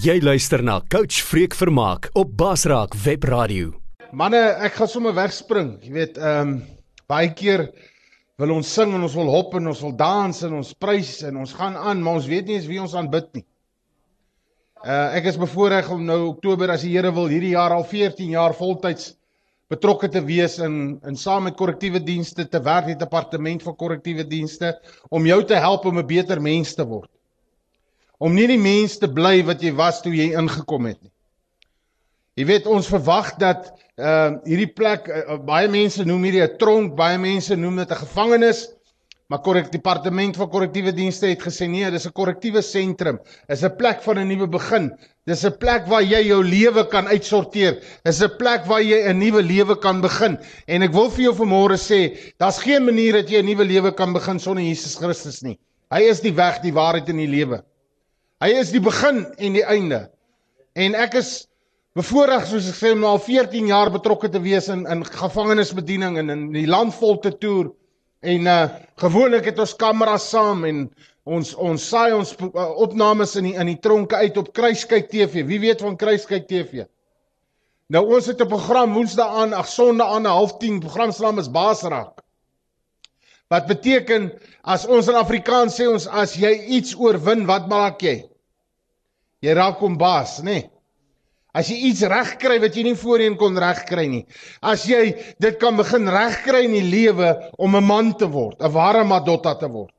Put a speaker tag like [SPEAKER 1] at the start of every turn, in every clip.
[SPEAKER 1] Jy luister na Coach Freek Vermaak op Basraak Web Radio.
[SPEAKER 2] Manne, ek gaan sommer wegspring. Jy weet, ehm um, baie keer wil ons sing en ons wil hop en ons wil dans en ons prys en ons gaan aan, maar ons weet nie eens wie ons aanbid nie. Uh ek is bevoorreg om nou Oktober as die Here wil hierdie jaar al 14 jaar voltyds betrokke te wees in in saam met korrektiewe dienste te werk in die departement van korrektiewe dienste om jou te help om 'n beter mens te word om nie die mens te bly wat jy was toe jy ingekom het nie. Jy weet ons verwag dat uh hierdie plek uh, baie mense noem hierdie 'n tronk, baie mense noem dit 'n gevangenis, maar korrek departement van korrektiewe dienste het gesê nee, dis 'n korrektiewe sentrum. Dis 'n plek van 'n nuwe begin. Dis 'n plek waar jy jou lewe kan uitsorteer. Dis 'n plek waar jy 'n nuwe lewe kan begin. En ek wil vir jou vanmôre sê, daar's geen manier dat jy 'n nuwe lewe kan begin sonder Jesus Christus nie. Hy is die weg, die waarheid en die lewe. Hy is die begin en die einde. En ek is bevoorreg soos ek sê om al 14 jaar betrokke te wees in in gevangenisbediening en in die land vol te toer. En uh gewoonlik het ons kameras saam en ons ons saai ons uh, opnames in die in die tronke uit op Kruiskyk TV. Wie weet van Kruiskyk TV? Nou ons het 'n program Woensdae aan, ag Sondag aan 0:30. Program se naam is Baasraak. Wat beteken as ons in Afrikaans sê ons as jy iets oorwin, wat maak jy? Jy raak hom baas, nê? Nee. As jy iets regkry wat jy nie voorheen kon regkry nie. As jy dit kan begin regkry in die lewe om 'n man te word, 'n ware madotta te word.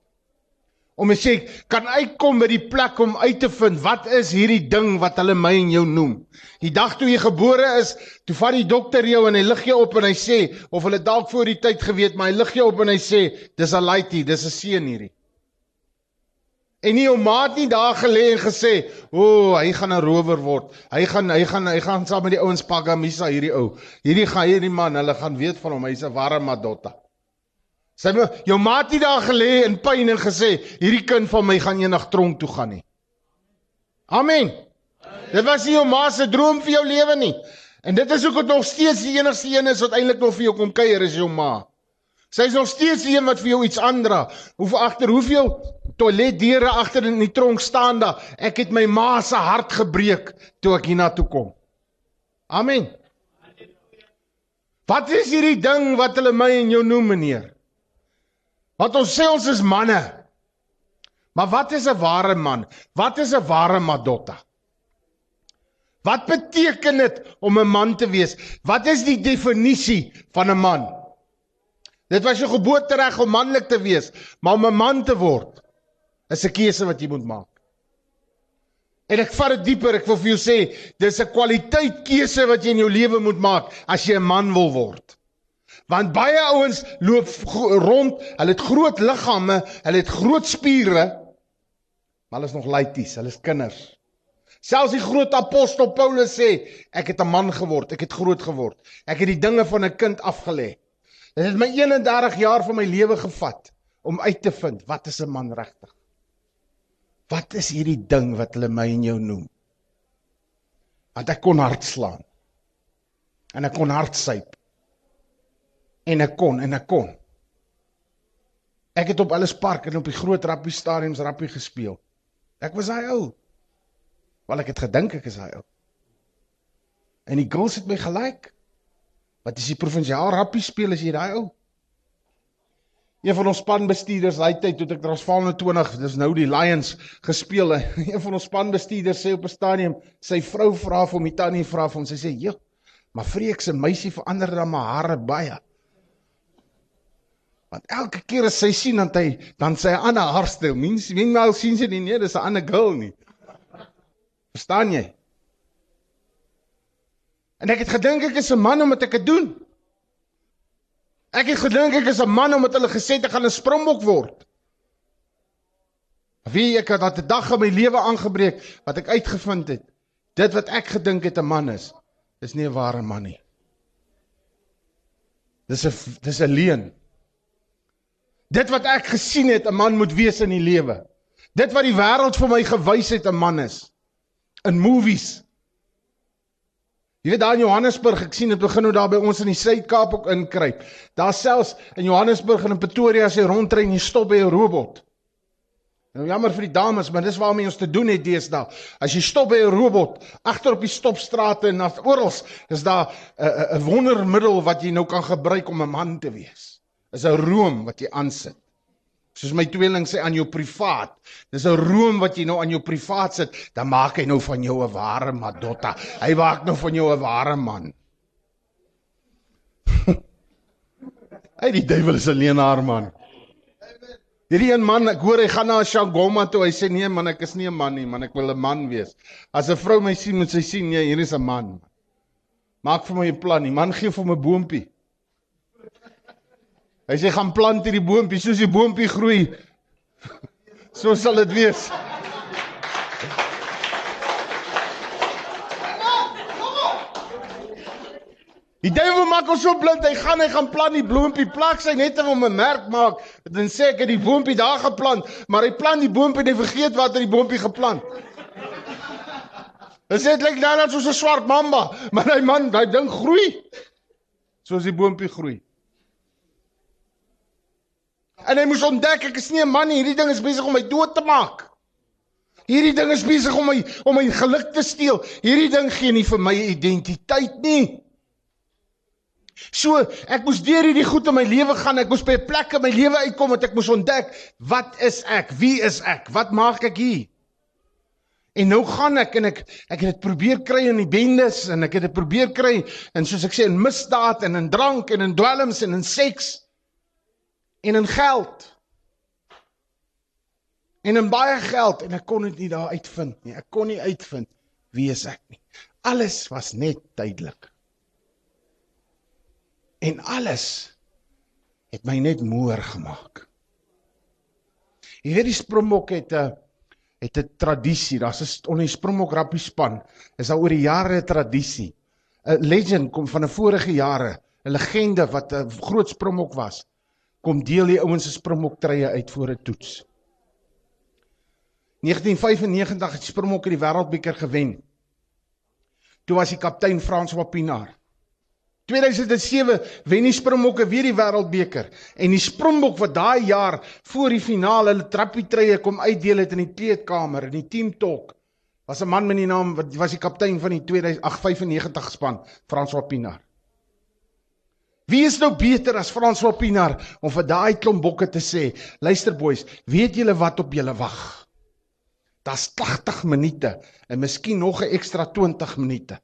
[SPEAKER 2] Om te sê kan uitkom by die plek om uit te vind wat is hierdie ding wat hulle my en jou noem. Die dag toe jy gebore is, toe vat die dokter jou en hy lig jou op en hy sê of hulle dalk voor die tyd geweet, maar hy lig jou op en hy sê dis 'n laity, dis 'n seun hierdie. En nie hom maat nie daar gelê en gesê, "O, oh, hy gaan 'n rower word. Hy gaan hy gaan hy gaan saam met die ouens Pagamisa hierdie ou. Hierdie gaan hierdie man, hulle gaan weet van hom. Hy's 'n ware madotta." Sy my, jou maat nie daar gelê in pyn en gesê, "Hierdie kind van my gaan eendag tronk toe gaan nie." Amen. Dit was nie jou ma se droom vir jou lewe nie. En dit is ook wat nog steeds die enigste een is wat eintlik nog vir jou kom kuier is jou ma. Sy is nog steeds die een wat vir jou iets aandra. Hoeveel agter hoeveel toiletdeure agter in die tronk staan daar. Ek het my ma se hart gebreek toe ek hiernatoe kom. Amen. Wat is hierdie ding wat hulle my en jou noem, meneer? Wat ons sê ons is manne. Maar wat is 'n ware man? Wat is 'n ware madotta? Wat beteken dit om 'n man te wees? Wat is die definisie van 'n man? Dit was jou geboortereg om manlik te wees, maar om 'n man te word is 'n keuse wat jy moet maak. En ek vat dit dieper, ek wil vir jou sê, dis 'n kwaliteit keuse wat jy in jou lewe moet maak as jy 'n man wil word. Want baie ouens loop rond, hulle het groot liggame, hulle het groot spiere, maar hulle is nog laities, hulle is kinders. Selfs die groot apostel Paulus sê, ek het 'n man geword, ek het groot geword. Ek het die dinge van 'n kind afgelê. Dit het my 31 jaar van my lewe gevat om uit te vind wat is 'n man regtig? Wat is hierdie ding wat hulle my en jou noem? Want ek kon hard slaan. En ek kon hard syp. En ek kon en ek kon. Ek het op alles park en op die groot rappie stadiums rappie gespeel. Ek was daai ou. Want ek het gedink ek is daai ou. En die girls het my gelyk. Wat is die provinsiaal rappie speel as jy daai ou? Een van ons spanbestuurders, daai tyd toe ek Transvaal 20, dis nou die Lions gespeel. Een van ons spanbestuurders sê op 'n stadium, sy vrou vra vir hom, die tannie vra vir hom, sy sê: "Jo, maar Freek se meisie verander dan maar hare baie." Want elke keer as sy sien dan hy dan sy ander haarstyl. Mens mens nou sien sy nie, nee, dis 'n ander girl nie. Verstaan jy? En ek het gedink ek is 'n man om dit te doen. Ek het gedink ek is 'n man omdat hulle gesê het ek gaan 'n springbok word. Wie ek het dat 'n dag in my lewe aangebreek wat ek uitgevind het. Dit wat ek gedink het 'n man is, is nie 'n ware man nie. Dis 'n dis 'n leuen. Dit wat ek gesien het 'n man moet wees in die lewe. Dit wat die wêreld vir my gewys het 'n man is. In movies, Jy weet daar in Johannesburg, ek sien dit begin nou daar by ons in die Suid-Kaap ook inkruip. Daar selfs in Johannesburg en in Pretoria as jy rondry en jy stop by 'n robot. Nou jammer vir die dames, maar dis waarmee ons te doen het deesdae. As jy stop by 'n robot agter op die stopstrate en af oral, is daar 'n 'n wondermiddel wat jy nou kan gebruik om 'n man te wees. Is 'n room wat jy aansit. Soos my tweeling sê aan jou privaat. Dis 'n room wat jy nou aan jou privaat sit, dan maak hy nou van jou 'n ware madotta. Hy maak nou van jou 'n ware man. Hy die duiwel is 'n leenaar man. Hierdie een man, ek hoor hy gaan na Shangoma toe. Hy sê nee man, ek is nie 'n man nie, man, ek wil 'n man wees. As 'n vrou my sien, moet sy sien nee, hier is 'n man. Maak vir my 'n plan. Die man gee vir my 'n boontjie. Hy sê gaan plant hierdie boontjie, soos die boontjie groei. So sal dit wees. Die duiwel maak ons so blind, hy gaan hy gaan plant die bloompie, plak sy net om 'n merk maak. Dan sê ek het die boompie daar geplant, maar hy plant die boompie en hy vergeet wat hy die boompie geplant. Dit sê dit lyk nou net soos 'n swart mamba, maar hy man, daai ding groei. Soos die boompie groei. En hy moes ontdek ek is nie 'n man nie, hierdie ding is besig om my dood te maak. Hierdie ding is besig om my om my geluk te steel. Hierdie ding gee nie vir my identiteit nie. So, ek moes deur hierdie goed in my lewe gaan. Ek moes by 'n plek in my lewe uitkom wat ek moes ontdek, wat is ek? Wie is ek? Wat maak ek hier? En nou gaan ek en ek ek het dit probeer kry in die bendes en ek het dit probeer kry en soos ek sê in misdaad en in drank en in dwelms en in seks en in geld. En in baie geld en ek kon dit nie daar uitvind nie. Ek kon nie uitvind wie is ek nie. Alles was net tydelik en alles het my net moer gemaak. Jy weet die Springbok het 'n het 'n tradisie. Daar's 'n onder die Springbok rugby span is daar oor die jare 'n tradisie. 'n Legend kom van 'n vorige jare, 'n legende wat 'n groot Springbok was. Kom deel die ouens se Springbok treye uit voor 'n toets. 1995 het Springbok die Wêreldbeker gewen. Toe was die kaptein Frans Wapinaar. 2007 wen die Springbokke weer die Wêreldbeker en die Springbok wat daai jaar voor die finale hulle trappietrye kom uitdeel het in die kleedkamer in die team talk was 'n man met die naam wat was die kaptein van die 2095 span Frans Wapinaar. Wie is nou beter as Frans Wapinaar om vir daai klomp bokke te sê, luister boys, weet julle wat op julle wag? Daar's 80 minute en miskien nog 'n ekstra 20 minute.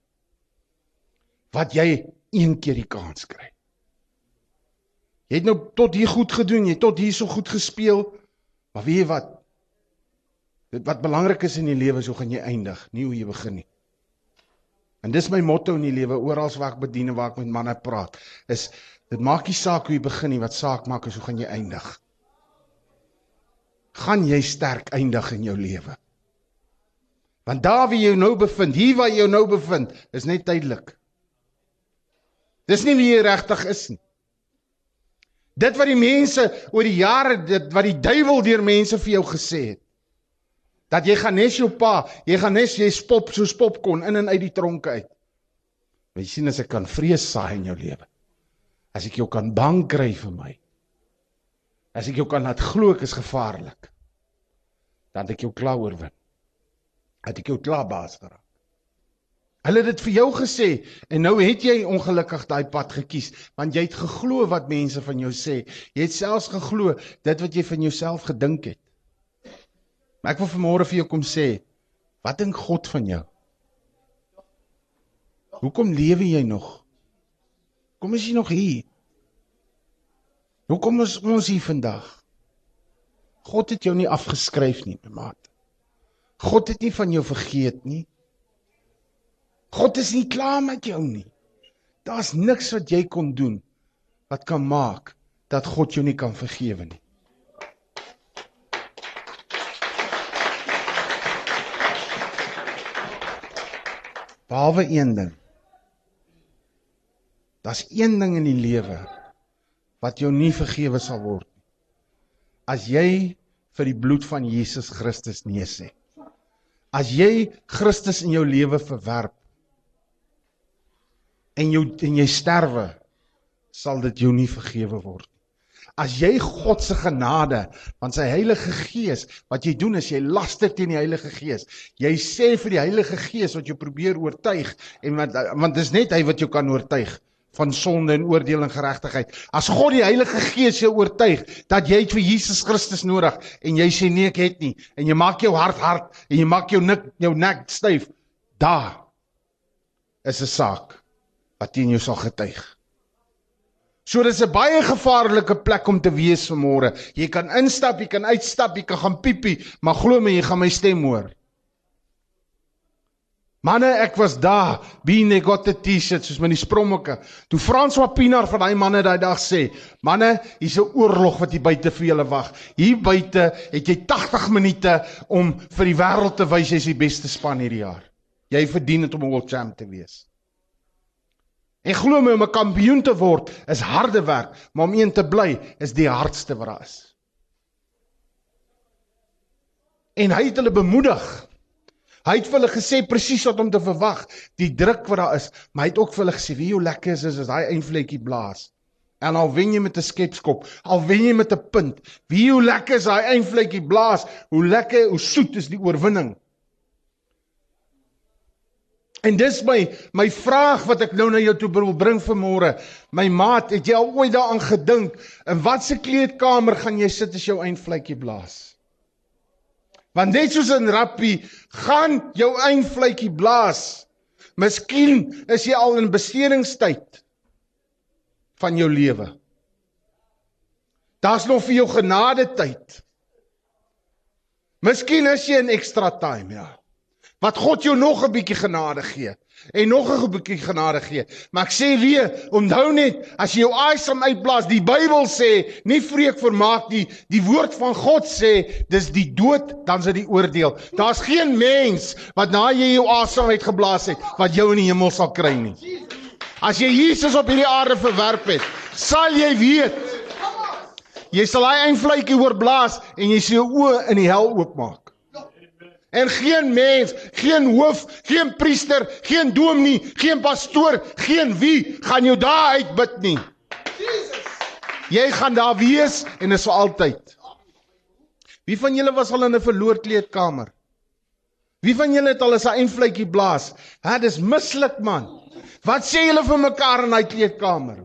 [SPEAKER 2] Wat jy een keer die kans kry. Jy het nou tot hier goed gedoen, jy het tot hier so goed gespeel. Maar weet jy wat? Dit wat belangrik is in die lewe, so gaan jy eindig, nie hoe jy begin nie. En dis my motto in die lewe, oral waar ek bedien en waar ek met manne praat, is dit maak nie saak hoe jy begin nie, wat saak maak is hoe gaan jy eindig. Gaan jy sterk eindig in jou lewe? Want daar waar jy nou bevind, hier waar jy nou bevind, is net tydelik. Dis nie wie jy regtig is nie. Dit wat die mense oor die jare dit wat die duiwel deur mense vir jou gesê het. Dat jy gaan nes jou pa, jy gaan nes jy spop soos popkon in en uit die tronke uit. Jy sien as ek kan vrees saai in jou lewe. As ek jou kan bang kry vir my. As ek jou kan laat glo ek is gevaarlik. Dan ek jou klaar oorwin. Dat ek jou klaar baas geraak. Hulle het dit vir jou gesê en nou het jy ongelukkig daai pad gekies want jy het geglo wat mense van jou sê. Jy het selfs geglo dit wat jy van jouself gedink het. Maar ek wil vanmôre vir jou kom sê, wat dink God van jou? Hoekom lewe jy nog? Kom is jy nog hier? Hoekom is ons hier vandag? God het jou nie afgeskryf nie, my maat. God het nie van jou vergeet nie. God is nie klaar met jou nie. Daar's niks wat jy kon doen wat kan maak dat God jou nie kan vergewe nie. Behalwe een ding. Daar's een ding in die lewe wat jou nie vergewe sal word nie. As jy vir die bloed van Jesus Christus nee sê. As jy Christus in jou lewe verwerp, en jou en jy sterwe sal dit jou nie vergewe word nie. As jy God se genade van sy Heilige Gees, wat jy doen is jy laster teen die Heilige Gees. Jy sê vir die Heilige Gees wat jou probeer oortuig en want want dis net hy wat jou kan oortuig van sonde en oordeel en geregtigheid. As God die Heilige Gees jou oortuig dat jy vir Jesus Christus nodig en jy sê nee ek het nie en jy maak jou hart hard en jy maak jou nek jou nek styf, daar is 'n saak wat teen jou sal getuig. So dis 'n baie gevaarlike plek om te wees vanmôre. Jy kan instap, jy kan uitstap, jy kan gaan piepie, maar glo my, jy gaan my stem hoor. Manne, ek was daar, being they got the T-shirt soos die sprommokke. Toe Frans Wapinar van daai manne daai dag sê, "Manne, hier's 'n oorlog wat hier buite vir julle wag. Hier buite het jy 80 minute om vir die wêreld te wys jy's die beste span hierdie jaar. Jy verdien dit om 'n world champ te wees." En glo my om 'n kampioen te word is harde werk, maar om een te bly is die hardste wat daar is. En hy het hulle bemoedig. Hy het vir hulle gesê presies wat om te verwag, die druk wat daar is, maar hy het ook vir hulle gesê wie hoe lekker is as daai eindvletjie blaas. En al wen jy met 'n skepskop, al wen jy met 'n punt, wie hoe lekker is daai eindvletjie blaas, hoe lekker, hoe soet is die oorwinning. En dis my my vraag wat ek nou na jou toe wil bring vanmôre. My maat, het jy al ooit daaraan gedink in watter kleedkamer gaan jy sit as jou eindvletjie blaas? Want net soos in rugby gaan jou eindvletjie blaas. Miskien is jy al in bestedingstyd van jou lewe. Daar's nog vir jou genade tyd. Miskien is jy in extra time, ja wat God jou nog 'n bietjie genade gee en nog 'n bietjie genade gee. Maar ek sê weer, onthou net, as jy jou asem uitblaas, die Bybel sê, nie vreek vermaak nie, die woord van God sê, dis die dood, dan is dit die oordeel. Daar's geen mens wat na jy jou asem uitgeblaas het, wat jou in die hemel sal kry nie. As jy Jesus op hierdie aarde verwerp het, sal jy weet Jy sal hy eindvletjie oorblaas en jy jou oë in die hel oopmaak. En geen mens, geen hoof, geen priester, geen dominee, geen pastoor, geen wie gaan jou daar uitbid nie. Jesus. Jy gaan daar wees en is vir altyd. Wie van julle was al in 'n verloor kleedkamer? Wie van julle het al 'n eindvletjie blaas? Hè, dis mislik man. Wat sê julle vir mekaar in daai kleedkamer?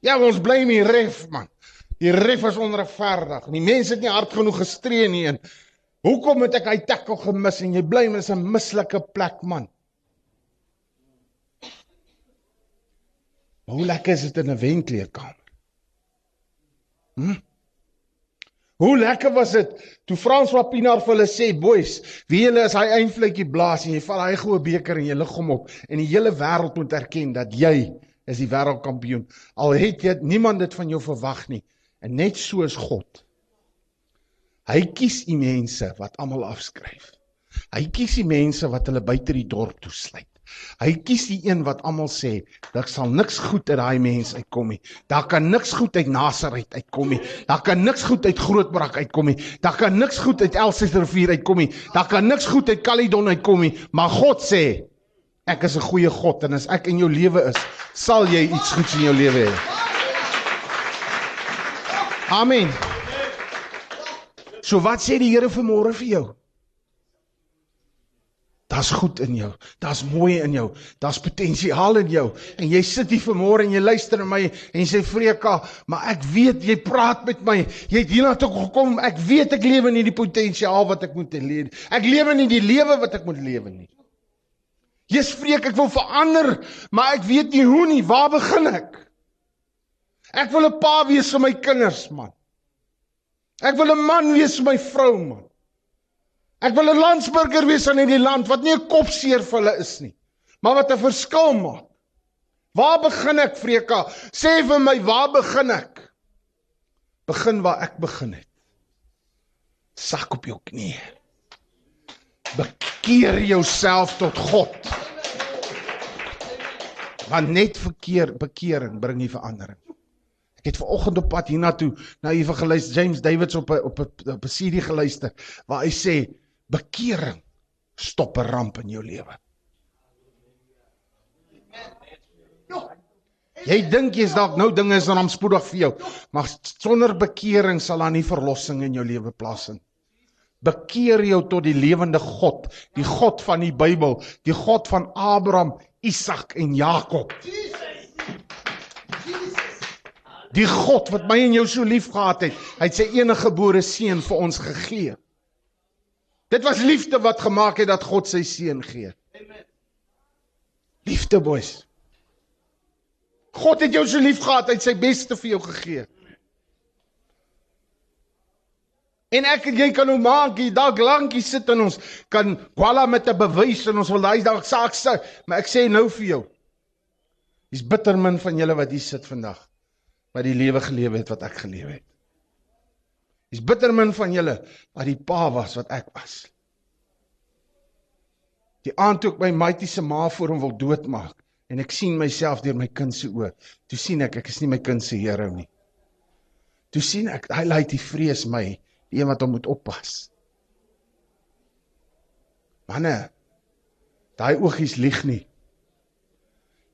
[SPEAKER 2] Ja, ons bly met die ref man. Die ref is onregverdig. Die mense het nie hard genoeg gestree nie en Hoekom het ek hy tackle gemis en jy bly met 'n mislike plek man? Hoe lekker is dit in 'n wenkleedkamer? Hm? Hoe lekker was dit toe Frans Wapinaar vir hulle sê, "Boys, wie julle is hy eindvletjie blaas en jy val hy goue beker en jy lig hom op en die hele wêreld moet erken dat jy is die wêreldkampioen." Al het jy niemand dit van jou verwag nie. En net so is God. Hy kies die mense wat almal afskryf. Hy kies die mense wat hulle buite die dorp toesluit. Hy kies die een wat almal sê, daar sal niks goed uit daai mens uitkom nie. Daar kan niks goed uit Nasaret uitkom nie. Daar kan niks goed uit Grootbrak uitkom nie. Daar kan niks goed uit Elsrivier uitkom nie. Daar kan niks goed uit Caledon uitkom nie. Maar God sê, ek is 'n goeie God en as ek in jou lewe is, sal jy iets goeds in jou lewe hê. Amen. So wat sê die Here vanmôre vir jou? Daar's goed in jou. Daar's mooi in jou. Daar's potensiaal in jou. En jy sit hier vanmôre en jy luister na my en sê Freka, maar ek weet jy praat met my. Jy het hiernatoe gekom. Ek weet ek lewe nie die potensiaal wat ek moet hê. Ek lewe nie die lewe wat ek moet lewe nie. Jesus vreek ek wil verander, maar ek weet nie hoe nie. Waar begin ek? Ek wil 'n pa wees vir my kinders, man. Ek wil 'n man wees vir my vrou man. Ek wil 'n landsburger wees in hierdie land wat nie 'n kopseer vir hulle is nie, maar wat 'n verskil maak. Waar begin ek, Freka? Sê vir my, waar begin ek? Begin waar ek begin het. Sak op jou knie. Bekeer jouself tot God. Want net verkeer bekering bring nie verandering. Ek het vanoggend op pad hiernatoe na evangelis James Davids op 'n op 'n op 'n CD geluister waar hy sê bekering stop 'n ramp in jou lewe. Jy dink jy's dalk nou dinge is dan spoedig vir jou, maar sonder bekering sal daar nie verlossing in jou lewe plaasvind. Bekeer jou tot die lewende God, die God van die Bybel, die God van Abraham, Isak en Jakob. Die God wat my en jou so lief gehad het, hy het sy enige gebore seun vir ons gegee. Dit was liefde wat gemaak het dat God sy seun gee. Amen. Liefde boys. God het jou so lief gehad, hy het sy beste vir jou gegee. En ek en jy kan nou maak, jy dalk lankie sit in ons kan kwala met 'n bewys en ons wil daai dalk saak sê, maar ek sê nou vir jou. Dis bitter min van julle wat hier sit vandag wat die lewe gelewe het wat ek gelewe het. Dis bitter min van julle wat die pa was wat ek was. Die aand toe ek my maitie se ma voor hom wil doodmaak en ek sien myself deur my kind se oë, toe sien ek ek is nie my kind se Here nie. Toe sien ek hy lei die vrees my die een wat hom moet oppas. Manne, daai oogies lieg nie.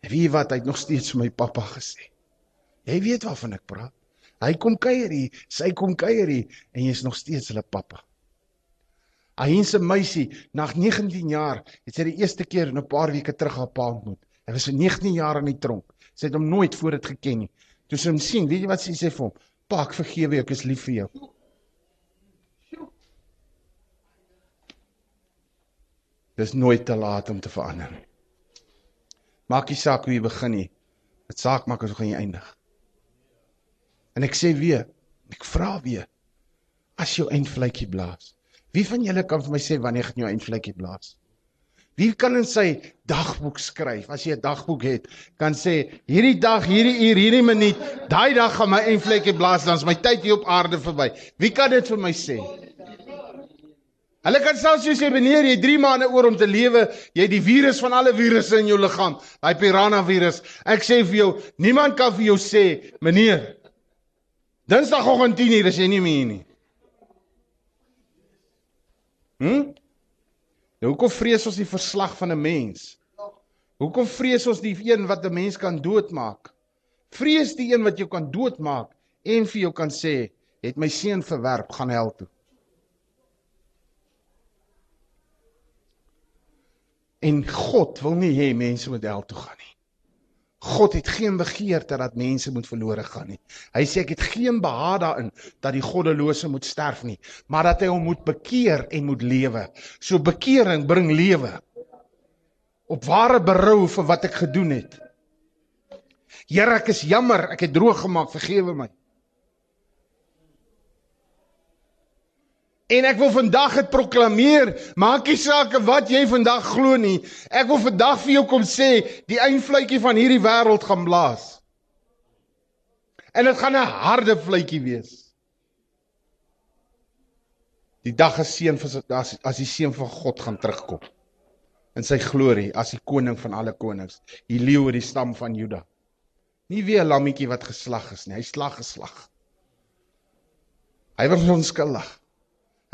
[SPEAKER 2] En wie wat hy het nog steeds vir my pappa gesê. Jy weet waarvan ek praat. Hy kom kuier hier, sy kom kuier hier en jy's nog steeds hulle pappa. Hy se meisie, na 19 jaar, het sy die eerste keer in 'n paar weke terug haar pa ontmoet. Hy was 19 jaar in die tronk. Sy het hom nooit voor dit geken nie. Toe sy hom sien, weet jy wat sy sê vir hom? Pa, ek vergewe jou, ek is lief vir jou. Dis nooit te laat om te verander. Maak nie saak hoe jy begin nie. Dit saak maak as hoe gaan jy eindig. En ek sê weer, ek vra weer. As jou eindvletjie blaas. Wie van julle kan vir my sê wanneer gaan jou eindvletjie blaas? Wie kan in sy dagboek skryf as jy 'n dagboek het, kan sê hierdie dag, hierdie uur, hierdie minuut, daai dag gaan my eindvletjie blaas, dan is my tyd hier op aarde verby. Wie kan dit vir my sê? Hulle kan selfs jy sê wanneer jy 3 maande oor om te lewe, jy het die virus van alle virusse in jou liggaam, daai piranha virus. Ek sê vir jou, niemand kan vir jou sê, meneer, Dinsdagoggend 10:00 is jy nie meer nie. Hm? Nou hoekom vrees ons die verslag van 'n mens? Hoekom vrees ons die een wat 'n mens kan doodmaak? Vrees die een wat jou kan doodmaak en vir jou kan sê, het my seun verwerp, gaan hel toe. En God wil nie hê mense moet hel toe gaan nie. God het geen begeerte dat mense moet verlore gaan nie. Hy sê ek het geen behaag daarin dat die goddelose moet sterf nie, maar dat hy hom moet bekeer en moet lewe. So bekering bring lewe. Op ware berou vir wat ek gedoen het. Here, ek is jammer, ek het droog gemaak, vergewe my. En ek wil vandag dit proklameer, maak nie saak wat jy vandag glo nie. Ek wil vandag vir jou kom sê, die eindvletjie van hierdie wêreld gaan blaas. En dit gaan 'n harde vletjie wees. Die dag is seën vir as as die seun van God gaan terugkom in sy glorie as die koning van alle konings, die leeu uit die stam van Juda. Nie weer 'n lammetjie wat geslag is nie, hy slag geslag. Hy was onskuldig.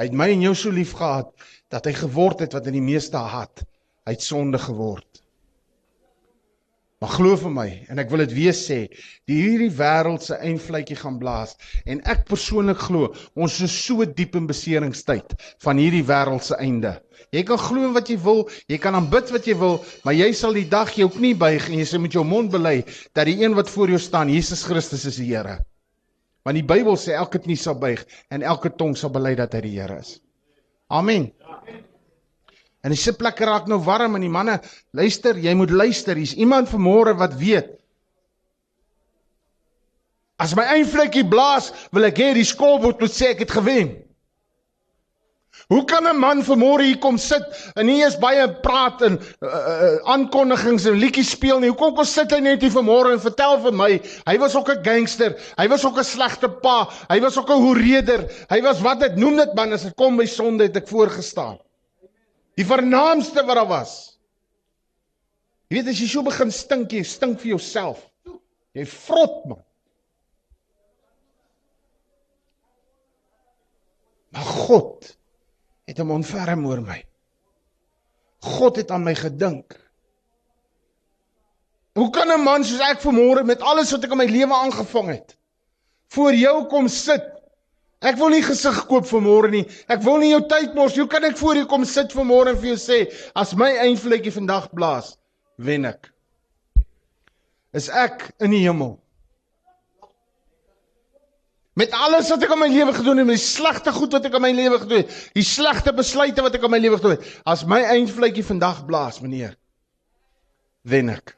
[SPEAKER 2] Hy het my en jou so lief gehad dat hy geword het wat in die meeste haat. Hy het sonde geword. Maar glo vir my en ek wil dit weer sê, die hierdie wêreld se eindvletjie gaan blaas en ek persoonlik glo ons is so diep in beseringstyd van hierdie wêreld se einde. Jy kan glo wat jy wil, jy kan aanbid wat jy wil, maar jy sal die dag jou knie buig en jy sê met jou mond bely dat die een wat voor jou staan, Jesus Christus is die Here. Want die Bybel sê elke knie sal buig en elke tong sal bely dat hy die Here is. Amen. En die sitplekke raak nou warm en die manne, luister, jy moet luister. Hier's iemand vanmôre wat weet. As my eindvlekkie blaas, wil ek hê die skoolbord moet sê ek het gewen. Hoe kan 'n man vanmôre hier kom sit en nie eens baie praat en uh, uh, aankondigings en liedjies speel nie? Hoekom kom sit hy net hier vanmôre en vertel vir my, hy was ook 'n gangster, hy was ook 'n slegte pa, hy was ook 'n hoereder, hy was wat dit noem dit man as dit kom by sonde het ek voorgestaan. Die vernaamste wat daar was. Jy weet as jy so begin stink, jy stink vir jouself. Jy vrot man. Maar God het hom ontferm oor my. God het aan my gedink. Hoe kan 'n man soos ek vanmôre met alles wat ek in my lewe aangevang het voor jou kom sit? Ek wil nie gesig koop vanmôre nie. Ek wil nie jou tyd mors. Hoe kan ek voor jou kom sit vanmôre en vir jou sê as my eindvletjie vandag blaas, wen ek? Is ek in die hemel? Met alles wat ek in my lewe gedoen het, met die slegte goed wat ek in my lewe gedoen het, die slegte besluite wat ek in my lewe gedoen het, as my eindvletjie vandag blaas, meneer, wen ek.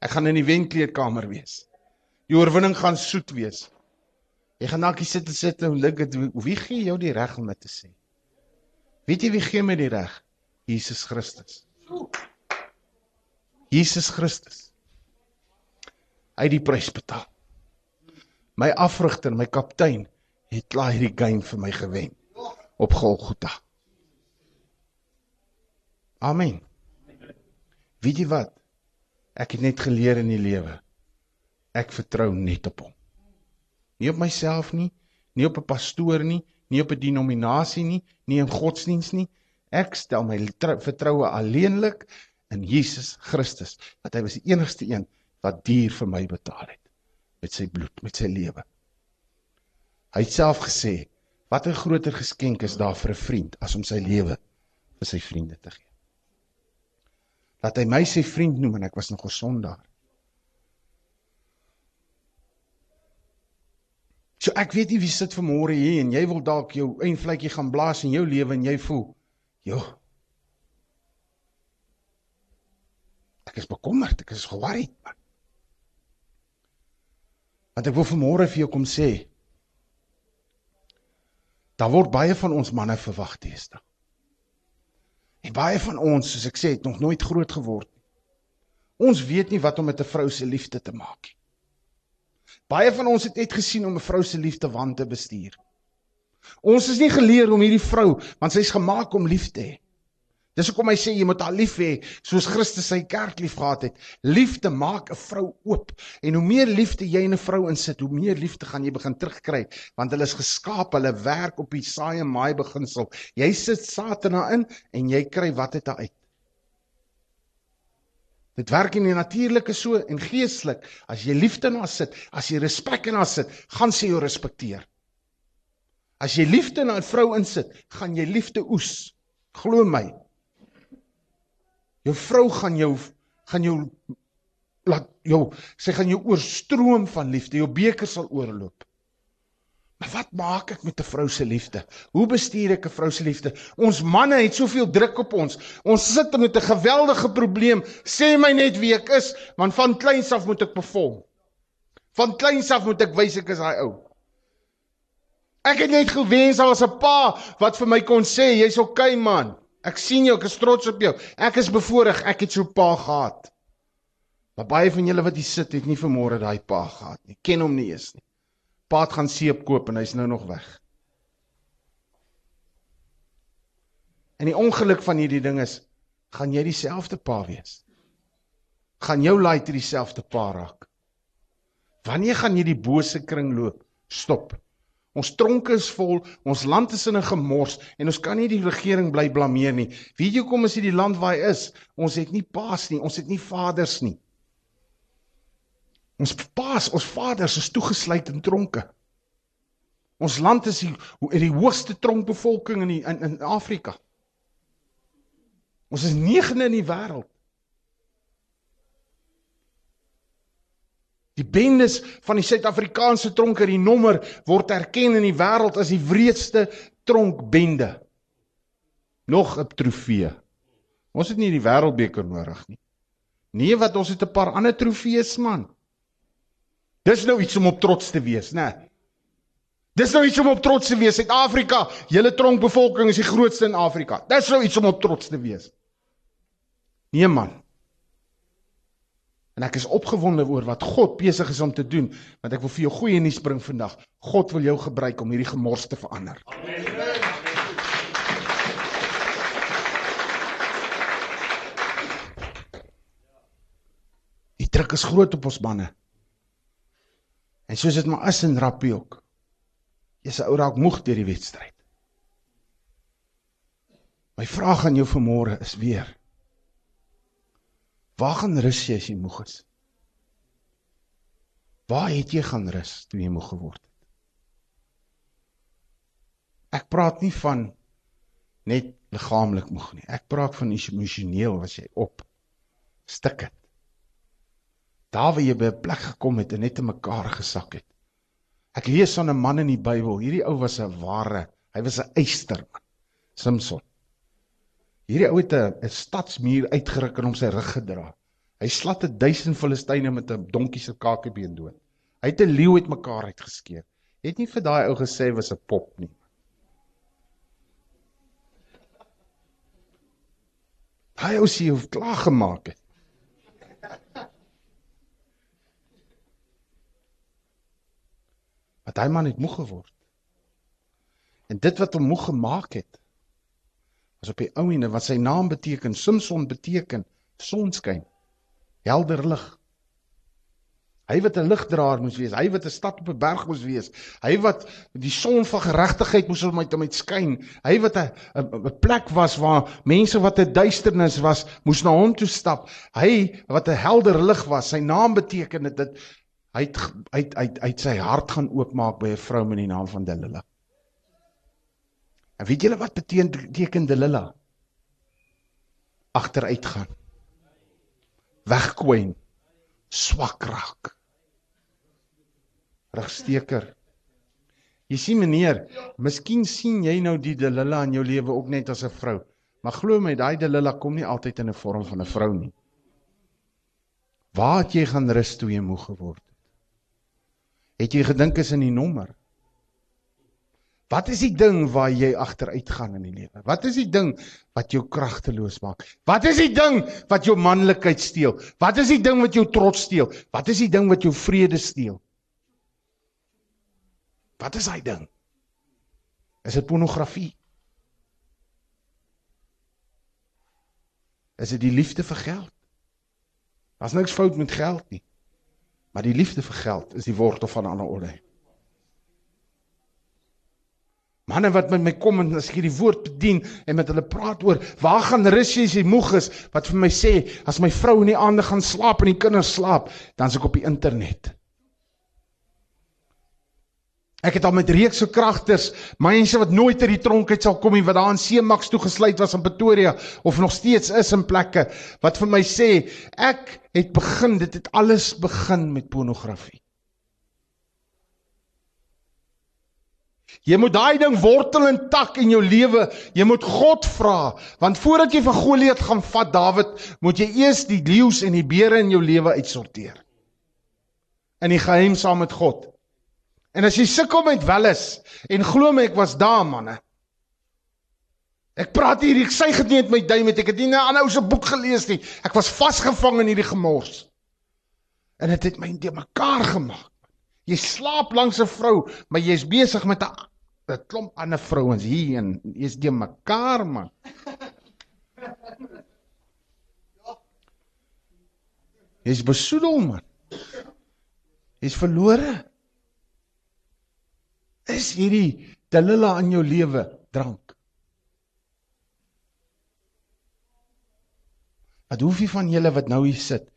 [SPEAKER 2] Ek gaan in die wenkleedkamer wees. Die oorwinning gaan soet wees. Jy gaan dalk sit en sit en dink dit wie gee jou die reg om dit te sê? Weet jy wie gee my die reg? Jesus Christus. Jesus Christus. Hy het die prys betaal. My afrigter, my kaptein het klaar hierdie game vir my gewen op Golgotha. Amen. Weet jy wat? Ek het net geleer in die lewe. Ek vertrou net op hom. Nie op myself nie, nie op 'n pastoor nie, nie op 'n denominasie nie, nie in godsdiens nie. Ek stel my vertroue alleenlik in Jesus Christus, want hy was die enigste een wat duur vir my betaal het met sy bloed, met sy lewe. Hy het self gesê, wat 'n groter geskenk is daar vir 'n vriend as om sy lewe vir sy vriende te gee dat hy my sy vriend noem en ek was nog 'n sondaar. So ek weet nie wie sit vanmôre hier en jy wil dalk jou eindvletjie gaan blaas in jou lewe en jy voel, "Jo. Ek is bekommerd, ek is worried." Want ek wil vanmôre vir jou kom sê, daar word baie van ons manne verwag teesta. En baie van ons, soos ek sê, het nog nooit groot geword nie. Ons weet nie wat om met 'n vrou se liefde te maak nie. Baie van ons het net gesien om 'n vrou se liefde wan te bestuur. Ons is nie geleer om hierdie vrou, want sy's gemaak om lief te hê. Dis hoekom hy sê jy moet haar lief hê soos Christus sy kerk liefgehad het. Liefde maak 'n vrou oop. En hoe meer liefde jy in 'n vrou insit, hoe meer liefde gaan jy begin terugkry, want hulle is geskaap, hulle werk op die saai en maai beginsel. Jy sit Satan daarin en jy kry wat dit uit. Dit werk in die natuurlike so en geestelik. As jy liefde in haar sit, as jy respek in haar sit, gaan sy jou respekteer. As jy liefde in 'n vrou insit, gaan jy liefde oes. Glo my. Jou vrou gaan jou gaan jou laat jou sy gaan jou oorstroom van liefde. Jou beker sal oorloop. Maar wat maak ek met 'n vrou se liefde? Hoe bestuur ek 'n vrou se liefde? Ons manne het soveel druk op ons. Ons sit met 'n geweldige probleem. Sê my net wie ek is, want van kleins af moet ek perform. Van kleins af moet ek wys ek is daai ou. Ek het net gewens daar was 'n pa wat vir my kon sê jy's okay man. Ek sien jou, ek is trots op jou. Ek is bevoorreg, ek het so 'n pa gehad. Maar baie van julle wat hier sit, het nie vermoere daai pa gehad nie. Ken hom nie eens nie. Pa het gaan seep koop en hy's nou nog weg. En die ongeluk van hierdie ding is, gaan jy dieselfde pa wees? Gaan jou laai dieselfde pa raak? Wanneer gaan jy die bose kring loop? Stop. Ons tronke is vol, ons land is in 'n gemors en ons kan nie die regering bly blameer nie. Weet jy hoekom is dit die land waar hy is? Ons het nie paas nie, ons het nie vaders nie. Ons paas, ons vaders is toegesluit in tronke. Ons land is die die hoogste tronkbevolking in die, in in Afrika. Ons is 9de in die wêreld. Die bendes van die Suid-Afrikaanse tronke, die nommer word erken in die wêreld as die wreedste tronkbende. Nog 'n trofee. Ons het nie die wêreldbeker nodig nie. Nee, wat ons het 'n paar ander trofees man. Dis nou iets om op trots te wees, né? Dis nou iets om op trots te wees. Suid-Afrika, julle tronkbevolking is die grootste in Afrika. Dis nou iets om op trots te wees. Nee man. En ek is opgewonde oor wat God besig is om te doen, want ek wil vir jou goeie nuus bring vandag. God wil jou gebruik om hierdie gemors te verander. Amen. Die druk is groot op ons manne. En soos dit maar is in rappie ook. Jy's 'n ou raak moeg deur die wedstryd. My vraag aan jou vanmôre is weer: Waar gaan rus jy as jy moeg is? Waar het jy gaan rus toe jy moeg geword het? Ek praat nie van net liggaamlik moeg nie. Ek praat van emosioneel was jy op stik het. Daar waar jy by 'n plek gekom het en net in mekaar gesak het. Ek lees van 'n man in die Bybel. Hierdie ou was 'n ware, hy was 'n eyster man. Samson. Hierdie ou het 'n stadsmuur uitgeruk en hom sy rug gedra. Hy slat 'n duisend Filistyne met 'n donkie se kakebeen dood. Hy het 'n leeu uitmekaar uitgeskeer. Jy het nie vir daai ou gesê was 'n pop nie. Hy ou sê hoe klaar gemaak het. Maar daai man het moeg geword. En dit wat hom moeg gemaak het was op die ou ene wat sy naam beteken, Samson beteken sonskyn helder lig. Hy wat 'n ligdraer moes wees, hy wat 'n stad op 'n berg moes wees, hy wat die son van geregtigheid moes om uit om uit skyn, hy wat 'n 'n plek was waar mense wat 'n duisternis was, moes na hom toe stap. Hy wat 'n helder lig was, sy naam beteken dit hy het uit uit uit sy hart gaan oopmaak by 'n vrou met die naam van Delilah. En weet julle wat beteken Delilah? Agteruit gaan wegkwyn. Swak raak. Regsteker. Jy sien meneer miskien sien jy nou die delilla in jou lewe ook net as 'n vrou. Maar glo my daai delilla kom nie altyd in 'n vorm van 'n vrou nie. Waar het jy gaan rus toe jy moeg geword het? Het jy gedink is in die nommer Wat is die ding waar jy agteruit gaan in die lewe? Wat is die ding wat jou kragteloos maak? Wat is die ding wat jou manlikheid steel? Wat is die ding wat jou trots steel? Wat is die ding wat jou vrede steel? Wat is daai ding? Is dit pornografie? Is dit die liefde vir geld? Daar's niks fout met geld nie. Maar die liefde vir geld is die wortel van alle orde. Manne wat met my kom en as ek die woord bedien en met hulle praat oor waar gaan rus jy as jy moeg is, wat vir my sê as my vrou in die aande gaan slaap en die kinders slaap, dan's ek op die internet. Ek het al met reekse kragters, mense wat nooit uit die tronk uit sal kom nie, wat daar in Seemax toegesluit was in Pretoria of nog steeds is in plekke wat vir my sê ek het begin, dit het alles begin met pornografie. Jy moet daai ding wortel en tak in jou lewe. Jy moet God vra, want voordat jy vir Goliat gaan vat Dawid, moet jy eers die leeu's en die beere in jou lewe uitsorteer. In die geheim saam met God. En as jy sukkel met welis en glo my ek was daar manne. Ek praat hier, ek sê dit nie met my duim met ek het nie 'n ander ou se boek gelees nie. Ek was vasgevang in hierdie gemors. En dit het, het my te mekaar gemaak. Jy slaap langs 'n vrou, maar jy's besig met 'n 'n klomp ander vrouens hier en jy's die mekaar man. Jy's besoedel man. Jy's verlore. Is hierdie Delilah in jou lewe drank? Wat hoef jy van julle wat nou hier sit,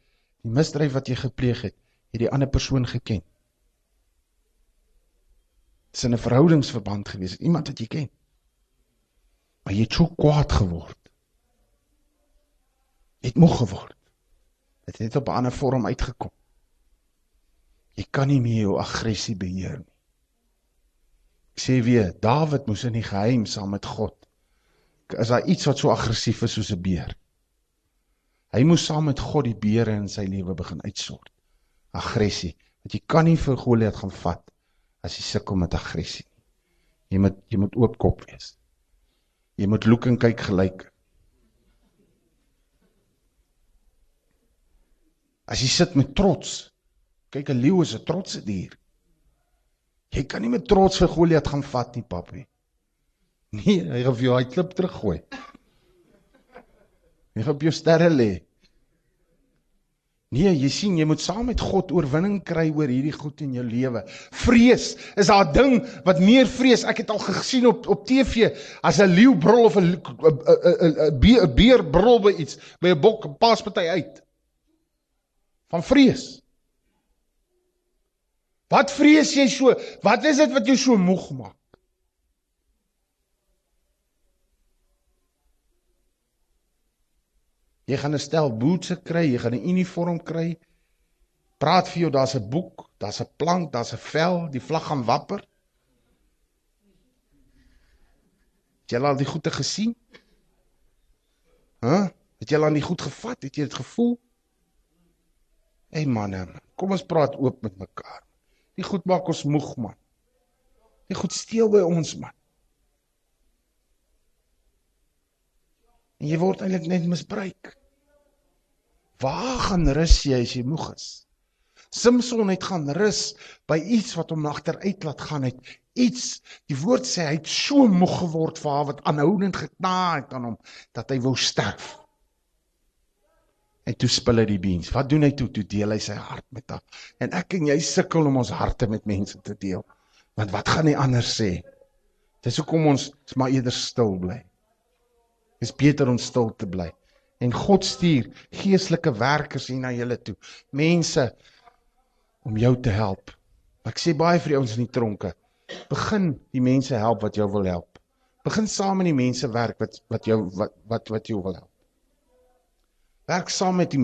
[SPEAKER 2] die misdryf wat jy gepleeg het, het die ander persoon geken? Dis 'n verhoudingsverband gewees, iemand wat jy ken. Maar jy het so kwaad geword. Jy het moeg geword. Dit het net op 'n ander vorm uitgekom. Jy kan nie meer jou aggressie beheer nie. Ek sê weer, Dawid moes in die geheim saam met God. Is daar iets wat so aggressief is soos 'n beer? Hy moes saam met God die beere in sy lewe begin uitsort. Aggressie, want jy kan nie vir Goliat gaan vat as jy sukkel met aggressie. Jy moet jy moet oop kop wees. Jy moet loek en kyk gelyk. As jy sit met trots, kyk 'n leeu is 'n trotse dier. Jy kan nie met trots vir Goliat gaan vat nie, papie. Nee, hy gaan vir jou hy klip teruggooi. Hy gaan op jou sterre lê. Nee, jy sien, jy moet saam met God oorwinning kry oor hierdie goed in jou lewe. Vrees is daai ding wat meer vrees. Ek het al gesien op op TV as 'n leeu brul of 'n 'n beer brul by iets, by 'n bok pas party uit. Van vrees. Wat vrees jy so? Wat is dit wat jou so moeg maak? Jy gaan 'n stel bootse kry, jy gaan 'n uniform kry. Praat vir jou, daar's 'n boek, daar's 'n plank, daar's 'n vel, die vlag gaan wapper. Het jy al die goeie gesien? Hæ? Huh? Het jy al die goed gevat? Het jy dit gevoel? Hey manne, kom ons praat oop met mekaar. Die goed maak ons moeg man. Die goed steel by ons man. En jy word eintlik net misbruik. Waar gaan rus jy as jy moeg is? Samson het gaan rus by iets wat hom agteruit laat gaan het. Iets, die woord sê hy het so moeg geword vir haar wat aanhoudend gekna het aan hom dat hy wou sterf. En toe spil hy die beens. Wat doen hy toe? Toe deel hy sy hart met haar. En ek en jy sukkel om ons harte met mense te deel. Want wat gaan hy anders sê? Dis hoekom ons maar eerder stil bly. Dis beter om stil te bly. En God stuur geestelike werkers hier na julle toe. Mense om jou te help. Ek sê baie vir ouens in die tronke. Begin die mense help wat jou wil help. Begin saam met die mense werk wat wat jou wat wat wat jou wil help. Werk saam met die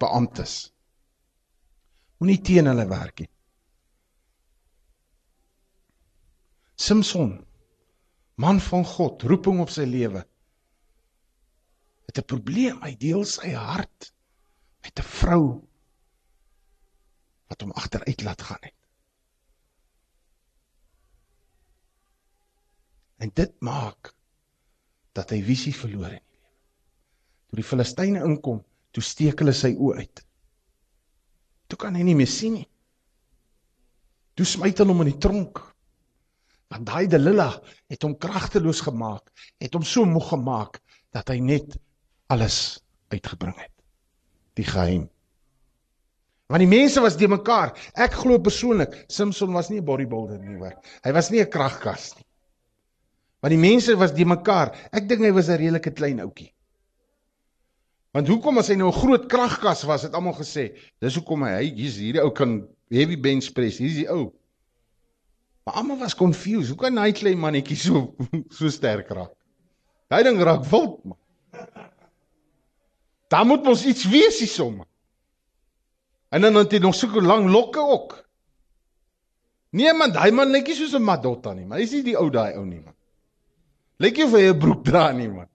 [SPEAKER 2] beamptes. Moenie teen hulle werk nie. Samson, man van God, roeping op sy lewe het 'n probleem. Hy deel sy hart met 'n vrou wat hom agteruit laat gaan het. En dit maak dat hy visie verloor in die lewe. Toe die Filistyne inkom, toe steek hulle sy oë uit. Toe kan hy nie meer sien nie. Toe smyt hulle hom in die tronk. Want daai Delila het hom kragteloos gemaak, het hom so moeg gemaak dat hy net alles uitgebring het. Die geheim. Want die mense was die mekaar. Ek glo persoonlik Samson was nie 'n bodybuilder nie hoor. Hy was nie 'n kragkas nie. Want die mense was die mekaar. Ek dink hy was 'n redelike klein ouetjie. Want hoekom as hy nou 'n groot kragkas was, het almal gesê, dis hoekom hy hier's hierdie ou kan heavy bench press. Hier's die ou. Maar almal was confused. Hoe kan hy klein mannetjie so so sterk raak? Hy ding raak wild man. Daar moet mos iets wees hier somme. En dan het hy nog so lank lokke ook. Nee man, daai man netjie soos 'n Madotta nie, maar hy's nie die ou daai ou nie man. Lyk jy of hy 'n broek dra nie man.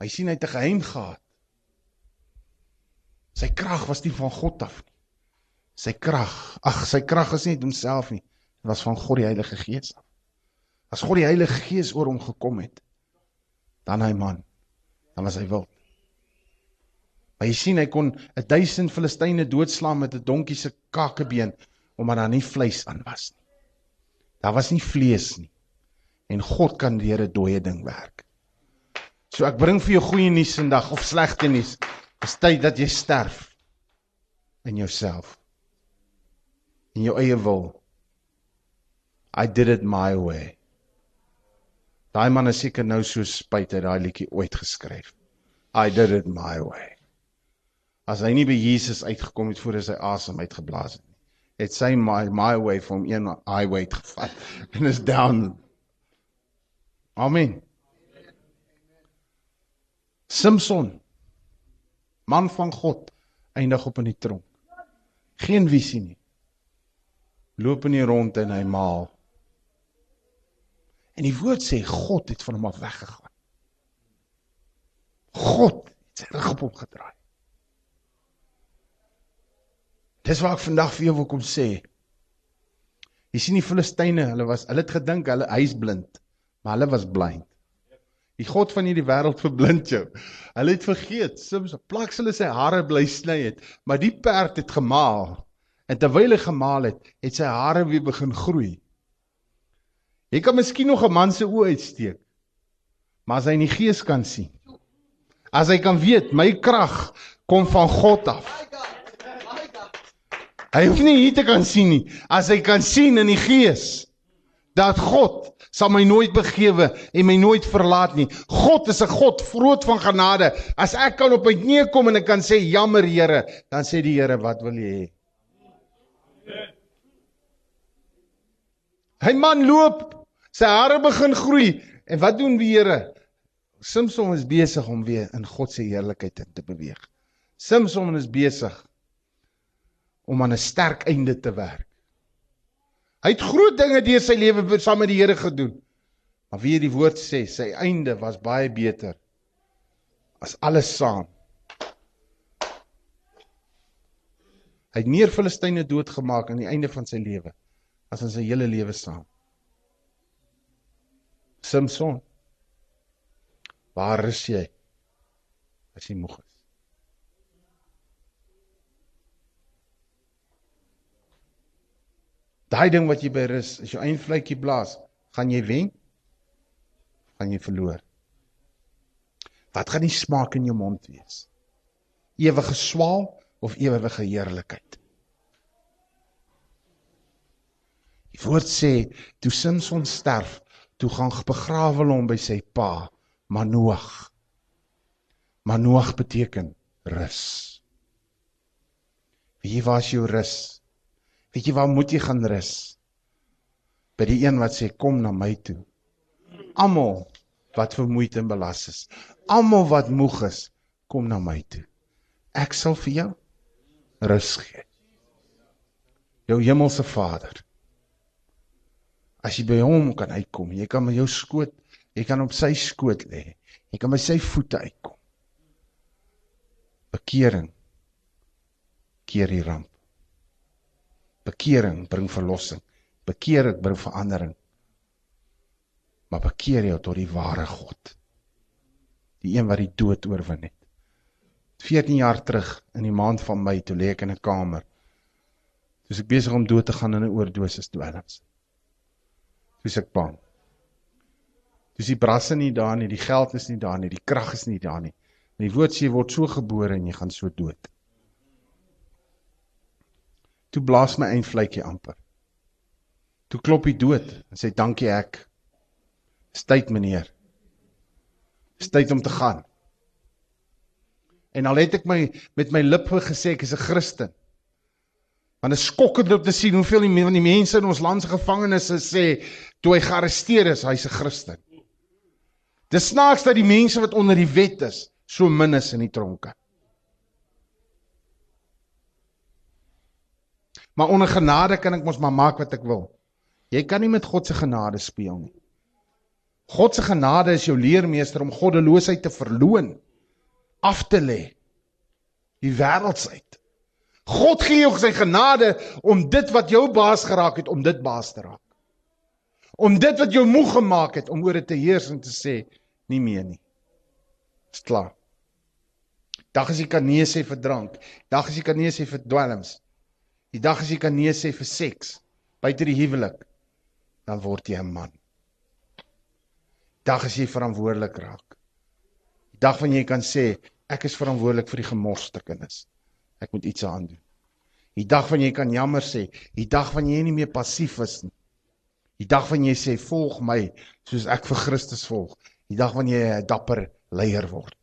[SPEAKER 2] Hy sien hy het 'n geheim gehad. Sy krag was nie van God af nie. Sy krag, ag, sy krag is nie homself nie. Dit was van God die Heilige Gees af. As God die Heilige Gees oor hom gekom het, dan hy man, dan was hy wild. Maar jy sien hy kon 'n duisend Filistyne doodslaan met 'n donkie se kakebeen omdat daar nie vleis aan was nie. Daar was nie vlees nie. En God kan deur 'n dooie ding werk. So ek bring vir jou goeie nuus vandag of slegte nuus. Dis tyd dat jy sterf in jouself. In jou eie wil. I did it my way. Daai man is seker nou so spyt hy daai liedjie ooit geskryf. I did it my way. As hy nie by Jesus uitgekom het voor hy asem uitgeblaas het nie. Het sy my my way van een highway gevat en is down. Amen. Samson man van God eindig op in die tronk. Geen visie nie. Loop in die rond en hy maal. En die woord sê God het van hom af weggegaan. God het sy rug op hom gedraai. Dis wat ek vandag vir jou wil kom sê. Jy sien die Filistyne, hulle was hulle het gedink hulle hy's blind, maar hulle was blind. Die God van hierdie wêreld verblind jou. Hulle het vergeet, soms plaks hulle sy hare bly sny het, maar die perd het gemaal. En terwyl hy gemaal het, het sy hare weer begin groei. Jy kan miskien nog 'n man se oë uitsteek. Maar as hy in die gees kan sien. As hy kan weet my krag kom van God af. Hy hoef nie hier te kan sien nie. As hy kan sien in die gees dat God sal my nooit begewe en my nooit verlaat nie. God is 'n God groot van genade. As ek kan op my knieë kom en ek kan sê jammer Here, dan sê die Here wat wil jy hê? Hy man loop sy hare begin groei en wat doen die Here? Samson is besig om weer in God se heerlikheid in te beweeg. Samson is besig om aan 'n sterk einde te werk. Hy het groot dinge deur sy lewe saam met die Here gedoen. Maar wie die woord sê, sy einde was baie beter as alles saam. Hy het meer Filistyne doodgemaak aan die einde van sy lewe as in sy hele lewe saam. Samson. Waar is jy? As jy moeg is. Daai ding wat jy by rus, as jou eindvletjie blaas, gaan jy wen? Gaan jy verloor? Wat gaan die smaak in jou mond wees? Ewige swaal of ewige heerlikheid? Die woord sê toe Samson sterf, toe gaan begrawe hom by sy pa Manoag. Manoag beteken rus. Wie was jou rus? Weet jy waar moet jy gaan rus? By die een wat sê kom na my toe. Almal wat vermoeid en belas is, almal wat moeg is, kom na my toe. Ek sal vir jou rus gee. Jou hemelse Vader. As jy by hom kan uitkom, jy kan met jou skoot, jy kan op sy skoot lê. Jy kan by sy voete uitkom. Bekering keer die ramp. Bekering bring verlossing. Bekering bring verandering. Maar bekeer jou tot die ware God. Die een wat die dood oorwin het. 14 jaar terug in die maand van Mei toe lê ek in 'n kamer. Toe ek besig om dood te gaan in 'n oordosis dwelms. Toe ek bang. Dis die brasse nie daar nie, die geld is nie daar nie, die krag is nie daar nie. En die woord sê word so gebore en jy gaan so dood. Toe blaas my eindvletjie amper. Toe klop hy dood en sê dankie ek. Dis tyd meneer. Dis tyd om te gaan. En al het ek my met my lippe gesê ek is 'n Christen. Want dit is skokkend om te sien hoeveel die van die mense in ons land se gevangenes sê toe hy gearresteer is, hy's 'n Christen. Dis snaaks dat die mense wat onder die wet is, so min is in die tronke. Maar onder genade kan ek mos maar maak wat ek wil. Jy kan nie met God se genade speel nie. God se genade is jou leermeester om goddeloosheid te verloon, af te lê. Die wêreldsheid. God gee jou sy genade om dit wat jou baas geraak het om dit baas te raak. Om dit wat jou moeg gemaak het om oor dit te heers en te sê nie meer nie. Dis klaar. Dag as jy kan nee sê vir drank. Dag as jy kan nee sê vir dwelms. Die dag as jy kan nee sê vir seks buite die huwelik, dan word jy 'n man. Dag as jy verantwoordelik raak. Die dag wanneer jy kan sê ek is verantwoordelik vir die gemorste kinders. Ek moet iets aan doen. Die dag wanneer jy kan jammer sê, die dag wanneer jy nie meer passief is nie. Die dag wanneer jy sê volg my soos ek vir Christus volg. Die dag wanneer jy 'n dapper leier word.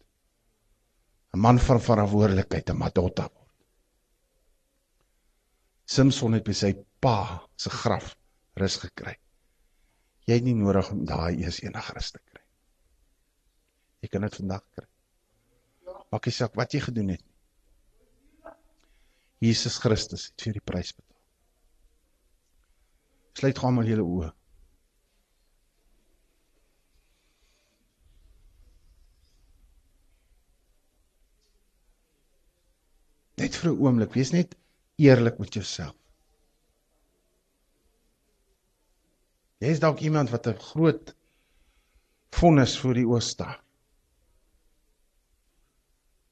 [SPEAKER 2] 'n Man van verantwoordelikheid, 'n madotta. Samson het by sy pa se graf rus gekry. Jy het nie nodig om daai eers enige rus te kry. Jy kan dit vandag kry. Maak nie saak wat jy gedoen het. Jesus Christus het vir die prys betaal. Sluit gou maar julle oë. Net vir 'n oomblik, wees net eerlik met jouself. Jy is dalk iemand wat 'n groot vonnis voor die oë staar.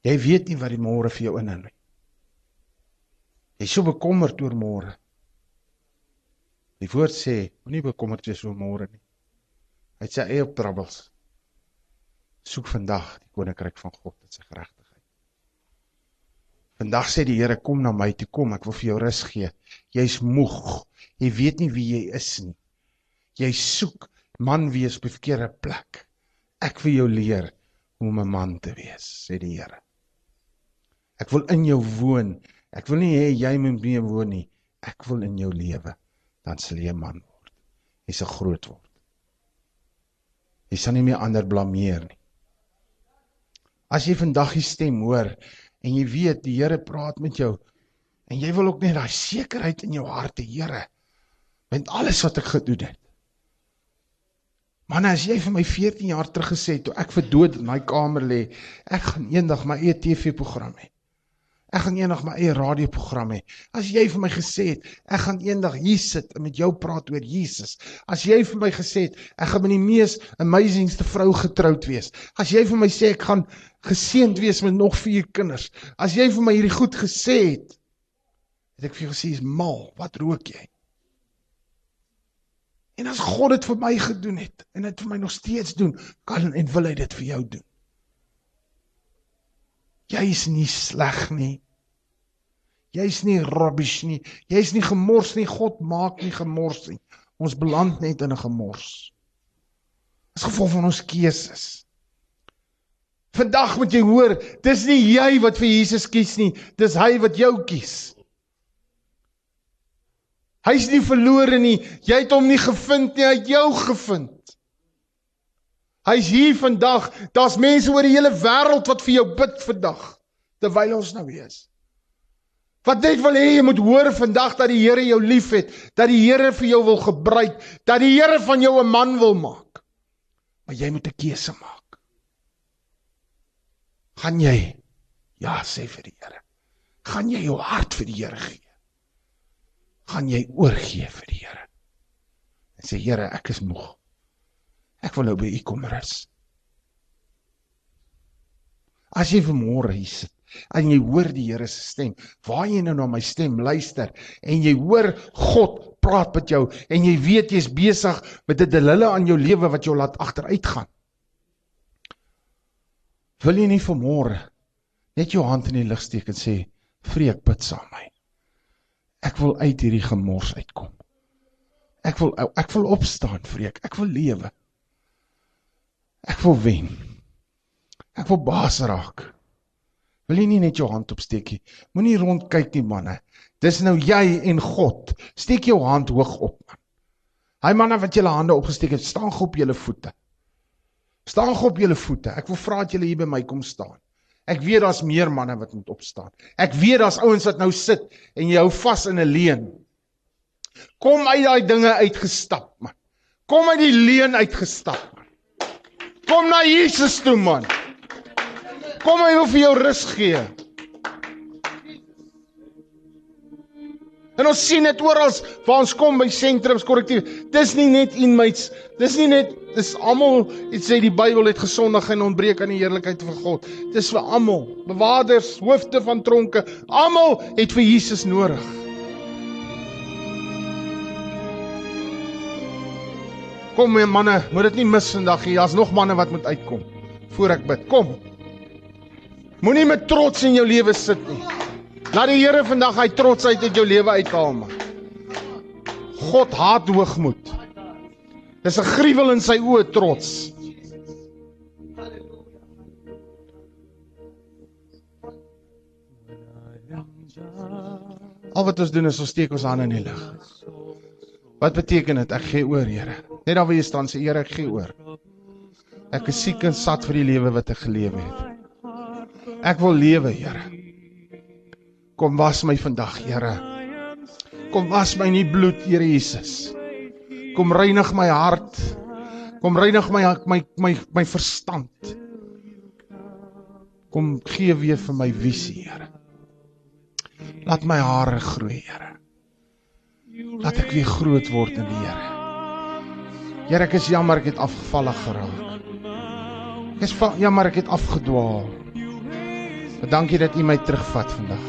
[SPEAKER 2] Jy weet nie wat die môre vir jou inhou nie. Jy is so bekommerd oor môre. Die woord sê, moenie bekommerd wees oor môre nie. Hy sê eie op troubles. Soek vandag die koninkryk van God en sy geregtigheid. Vandag sê die Here kom na my toe kom, ek wil vir jou rus gee. Jy's moeg. Jy weet nie wie jy is nie. Jy soek man wees op 'n verkeerde plek. Ek wil jou leer om 'n man te wees, sê die Here. Ek wil in jou woon. Ek wil nie hê jy moet mee woon nie. Ek wil in jou lewe. Dan sal jy 'n man word. jy sal groot word. Jy sal nie meer ander blameer nie. As jy vandag die stem hoor en jy weet die Here praat met jou en jy wil ook net daai sekerheid in jou hart hê, Here, met alles wat ek gedoen het. Man, as jy vir my 14 jaar terug gesê het toe ek vir dood in daai kamer lê, ek gaan eendag my eie TV-program hê. Ek gaan eendag my eie radioprogram hê. As jy vir my gesê het, ek gaan eendag hier sit en met jou praat oor Jesus. As jy vir my gesê het, ek gaan met die mees amazingste vrou getroud wees. As jy vir my sê ek gaan geseënd wees met nog vier kinders. As jy vir my hierdie goed gesê het, het ek vir jou gesê, "Is mal, wat rook jy?" En as God dit vir my gedoen het en dit vir my nog steeds doen, kan en wil hy dit vir jou doen. Jy's nie sleg nie. Jy's nie rubbish nie. Jy's nie gemors nie. God maak nie gemors nie. Ons beland net in 'n gemors. As gevolg van ons keuses. Vandag moet jy hoor, dis nie jy wat vir Jesus kies nie, dis hy wat jou kies. Hy's nie verlore nie. Jy het hom nie gevind nie, hy het jou gevind. Hy's hier vandag. Daar's mense oor die hele wêreld wat vir jou bid vandag terwyl ons nou hier is. Wat net wil hê jy moet hoor vandag dat die Here jou liefhet, dat die Here vir jou wil gebruik, dat die Here van jou 'n man wil maak. Maar jy moet 'n keuse maak. Gaan jy ja sê vir die Here? Gaan jy jou hart vir die Here gee? gaan jy oorgee vir die Here. En sê Here, ek is moeg. Ek wil nou by U kom rus. As jy vanmôre hier sit en jy hoor die Here se stem, waar jy nou na my stem luister en jy hoor God praat met jou en jy weet jy's besig met 'n delille aan jou lewe wat jou laat agteruit gaan. Wil jy nie vanmôre net jou hand in die lug steek en sê, "Vreek bid saam met my." Ek wil uit hierdie gemors uitkom. Ek wil ek wil opstaan, vreek. Ek wil lewe. Ek wil wen. Ek wil baas raak. Wil jy nie net jou hand opsteek nie? Moenie rondkyk nie, manne. Dis nou jy en God. Steek jou hand hoog op, man. Hy manne wat julle hande opgesteek het, staan gou op julle voete. Staan gou op julle voete. Ek wil vra dat julle hier by my kom staan. Ek weet daar's meer manne wat moet opstaan. Ek weet daar's ouens wat nou sit en jy hou vas in 'n leuen. Kom uit daai dinge uitgestap, man. Kom uit die leuen uitgestap, man. Kom na Jesus toe, man. Kom hy wil vir jou rus gee. En ons sien dit oral waar ons kom by sentrums korrektief. Dis nie net inmates, dis nie net dis almal, dit sê die Bybel het gesondig en ontbreek aan die heerlikheid van God. Dis vir almal, bewaarders, hoofde van tronke, almal het vir Jesus nodig. Kom my manne, moet dit nie mis vandag nie. Daar's nog manne wat moet uitkom voor ek bid. Kom. Moenie met trots in jou lewe sit nie. Laat die Here vandag hy trotsheid uit jou lewe uithaal man. God haat hoogmoed. Dis 'n gruwel in sy oë trots. Al wat ons doen is ons steek ons hande in die lug. Wat beteken dit? Ek gee oor, Here. Net daar waar jy staan, sê Here, ek gee oor. Ek is siek en sat vir die lewe wat ek geleef het. Ek wil lewe, Here. Kom was my vandag, Here. Kom was my in die bloed, Here Jesus. Kom reinig my hart. Kom reinig my my my my verstand. Kom gee weer vir my visie, Here. Laat my hare groei, Here. Laat ek weer groot word in die Here. Here, ek is jammer ek het afgevallig geraak. Ek is jammer ek het afgedwaal. Maar dankie dat U my terugvat vandag.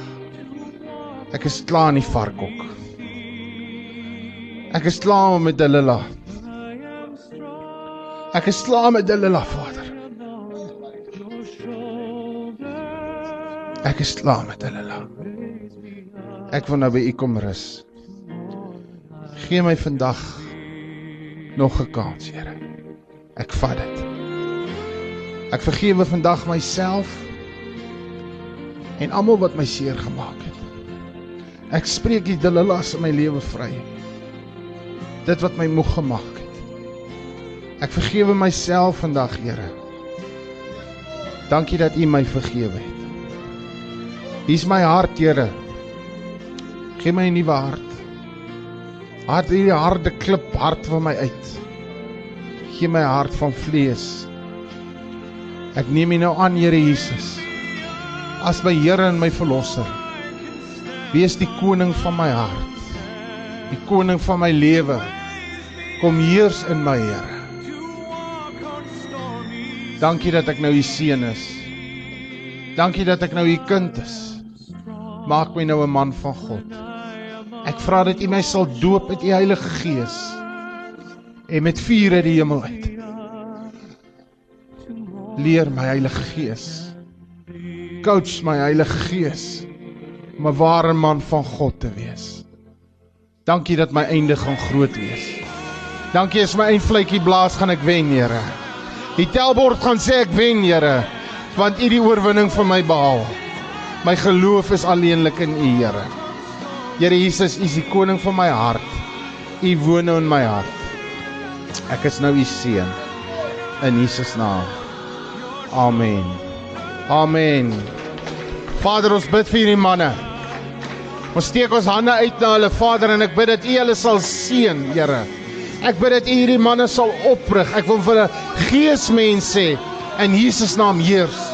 [SPEAKER 2] Ek is klaar in die varkhok. Ek is klaar met Delila. Ek is klaar met Delila, Vader. Ek is klaar met Delila. Ek wil nou by U kom rus. Gee my vandag nog 'n kans, Here. Ek vat dit. Ek vergewe vandag myself en almal wat my seer gemaak het. Ek spreek die Delillas in my lewe vry. dit wat my moeg gemaak het. Ek vergewe myself vandag, Here. Dankie dat U my vergewe het. Hier's my hart, Here. Gee my 'n nuwe hart. Hart hierdie harde klip hart van my uit. Gee my hart van vlees. Ek neem U nou aan, Here Jesus, as my Here en my verlosser. Wees die koning van my hart. Die koning van my lewe. Kom heers in my, Here. Dankie dat ek nou u seun is. Dankie dat ek nou u kind is. Maak my nou 'n man van God. Ek vra dat u my sal doop met u Heilige Gees en met vuur uit die hemel uit. Leer my Heilige Gees. Coach my Heilige Gees om 'n ware man van God te wees. Dankie dat my einde gaan groot wees. Dankie as my eindvletjie blaas gaan ek wen, Here. Die telbord gaan sê ek wen, Here, want U die oorwinning vir my behaal. My geloof is alleenlik in U, Here. Here Jesus, U is die koning van my hart. U woon nou in my hart. Ek is nou U seun in Jesus naam. Amen. Amen. Vader, ons bid vir hierdie manne. Ons steek ons hande uit na hulle Vader en ek bid dat U hulle sal seën, Here. Ek bid dat U hierdie manne sal oprig. Ek wil vir hulle geesmens sê in Jesus naam heers.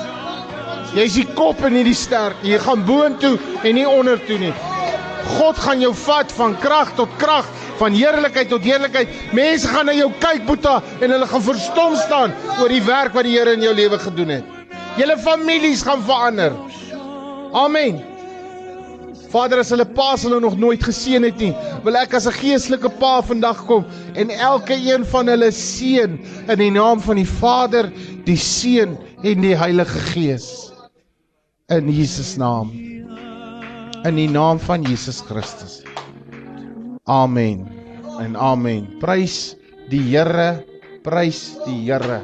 [SPEAKER 2] Jy's die kop en nie die sterk nie. Jy gaan boontoe en nie ondertoe nie. God gaan jou vat van krag tot krag, van heerlikheid tot heerlikheid. Mense gaan na jou kyk, Boeta, en hulle gaan verstom staan oor die werk wat die Here in jou lewe gedoen het. Julle families gaan verander. Amen. Vader, as hulle paas hulle nog nooit geseën het nie, wil ek as 'n geestelike pa vandag kom en elke een van hulle seën in die naam van die Vader, die Seun en die Heilige Gees. In Jesus naam. In die naam van Jesus Christus. Amen. En amen. Prys die Here, prys die Here.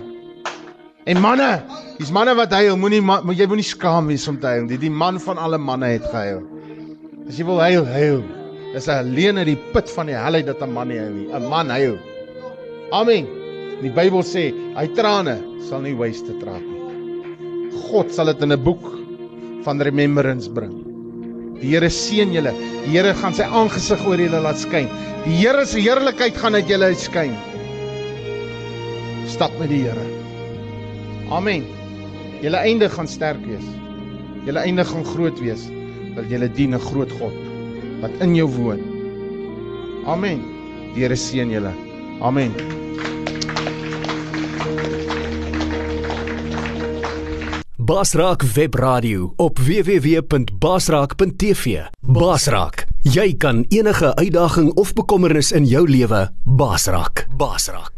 [SPEAKER 2] En manne, dis manne wat huil, moenie moet jy moenie skaam wees om te huil. Die, die man van alle manne het gehuil. As jy wil huil, huil. Dis 'n alleen uit die put van die hel uit dat 'n man huil nie. 'n Man huil. Amen. Die Bybel sê, hy trane sal nie waste trap nie. God sal dit in 'n boek van remembrance bring. Die Here seën julle. Die Here gaan sy aangesig oor julle laat skyn. Die Here se heerlikheid gaan uit julle uitskyn. Stap met die Here. Amen. Julle einde gaan sterk wees. Julle einde gaan groot wees. Want julle dien 'n groot God wat in jou woon. Amen. Die Here seën julle. Amen.
[SPEAKER 1] Basraak Webradio op www.basraak.tv. Basraak, jy kan enige uitdaging of bekommernis in jou lewe basraak. Basraak.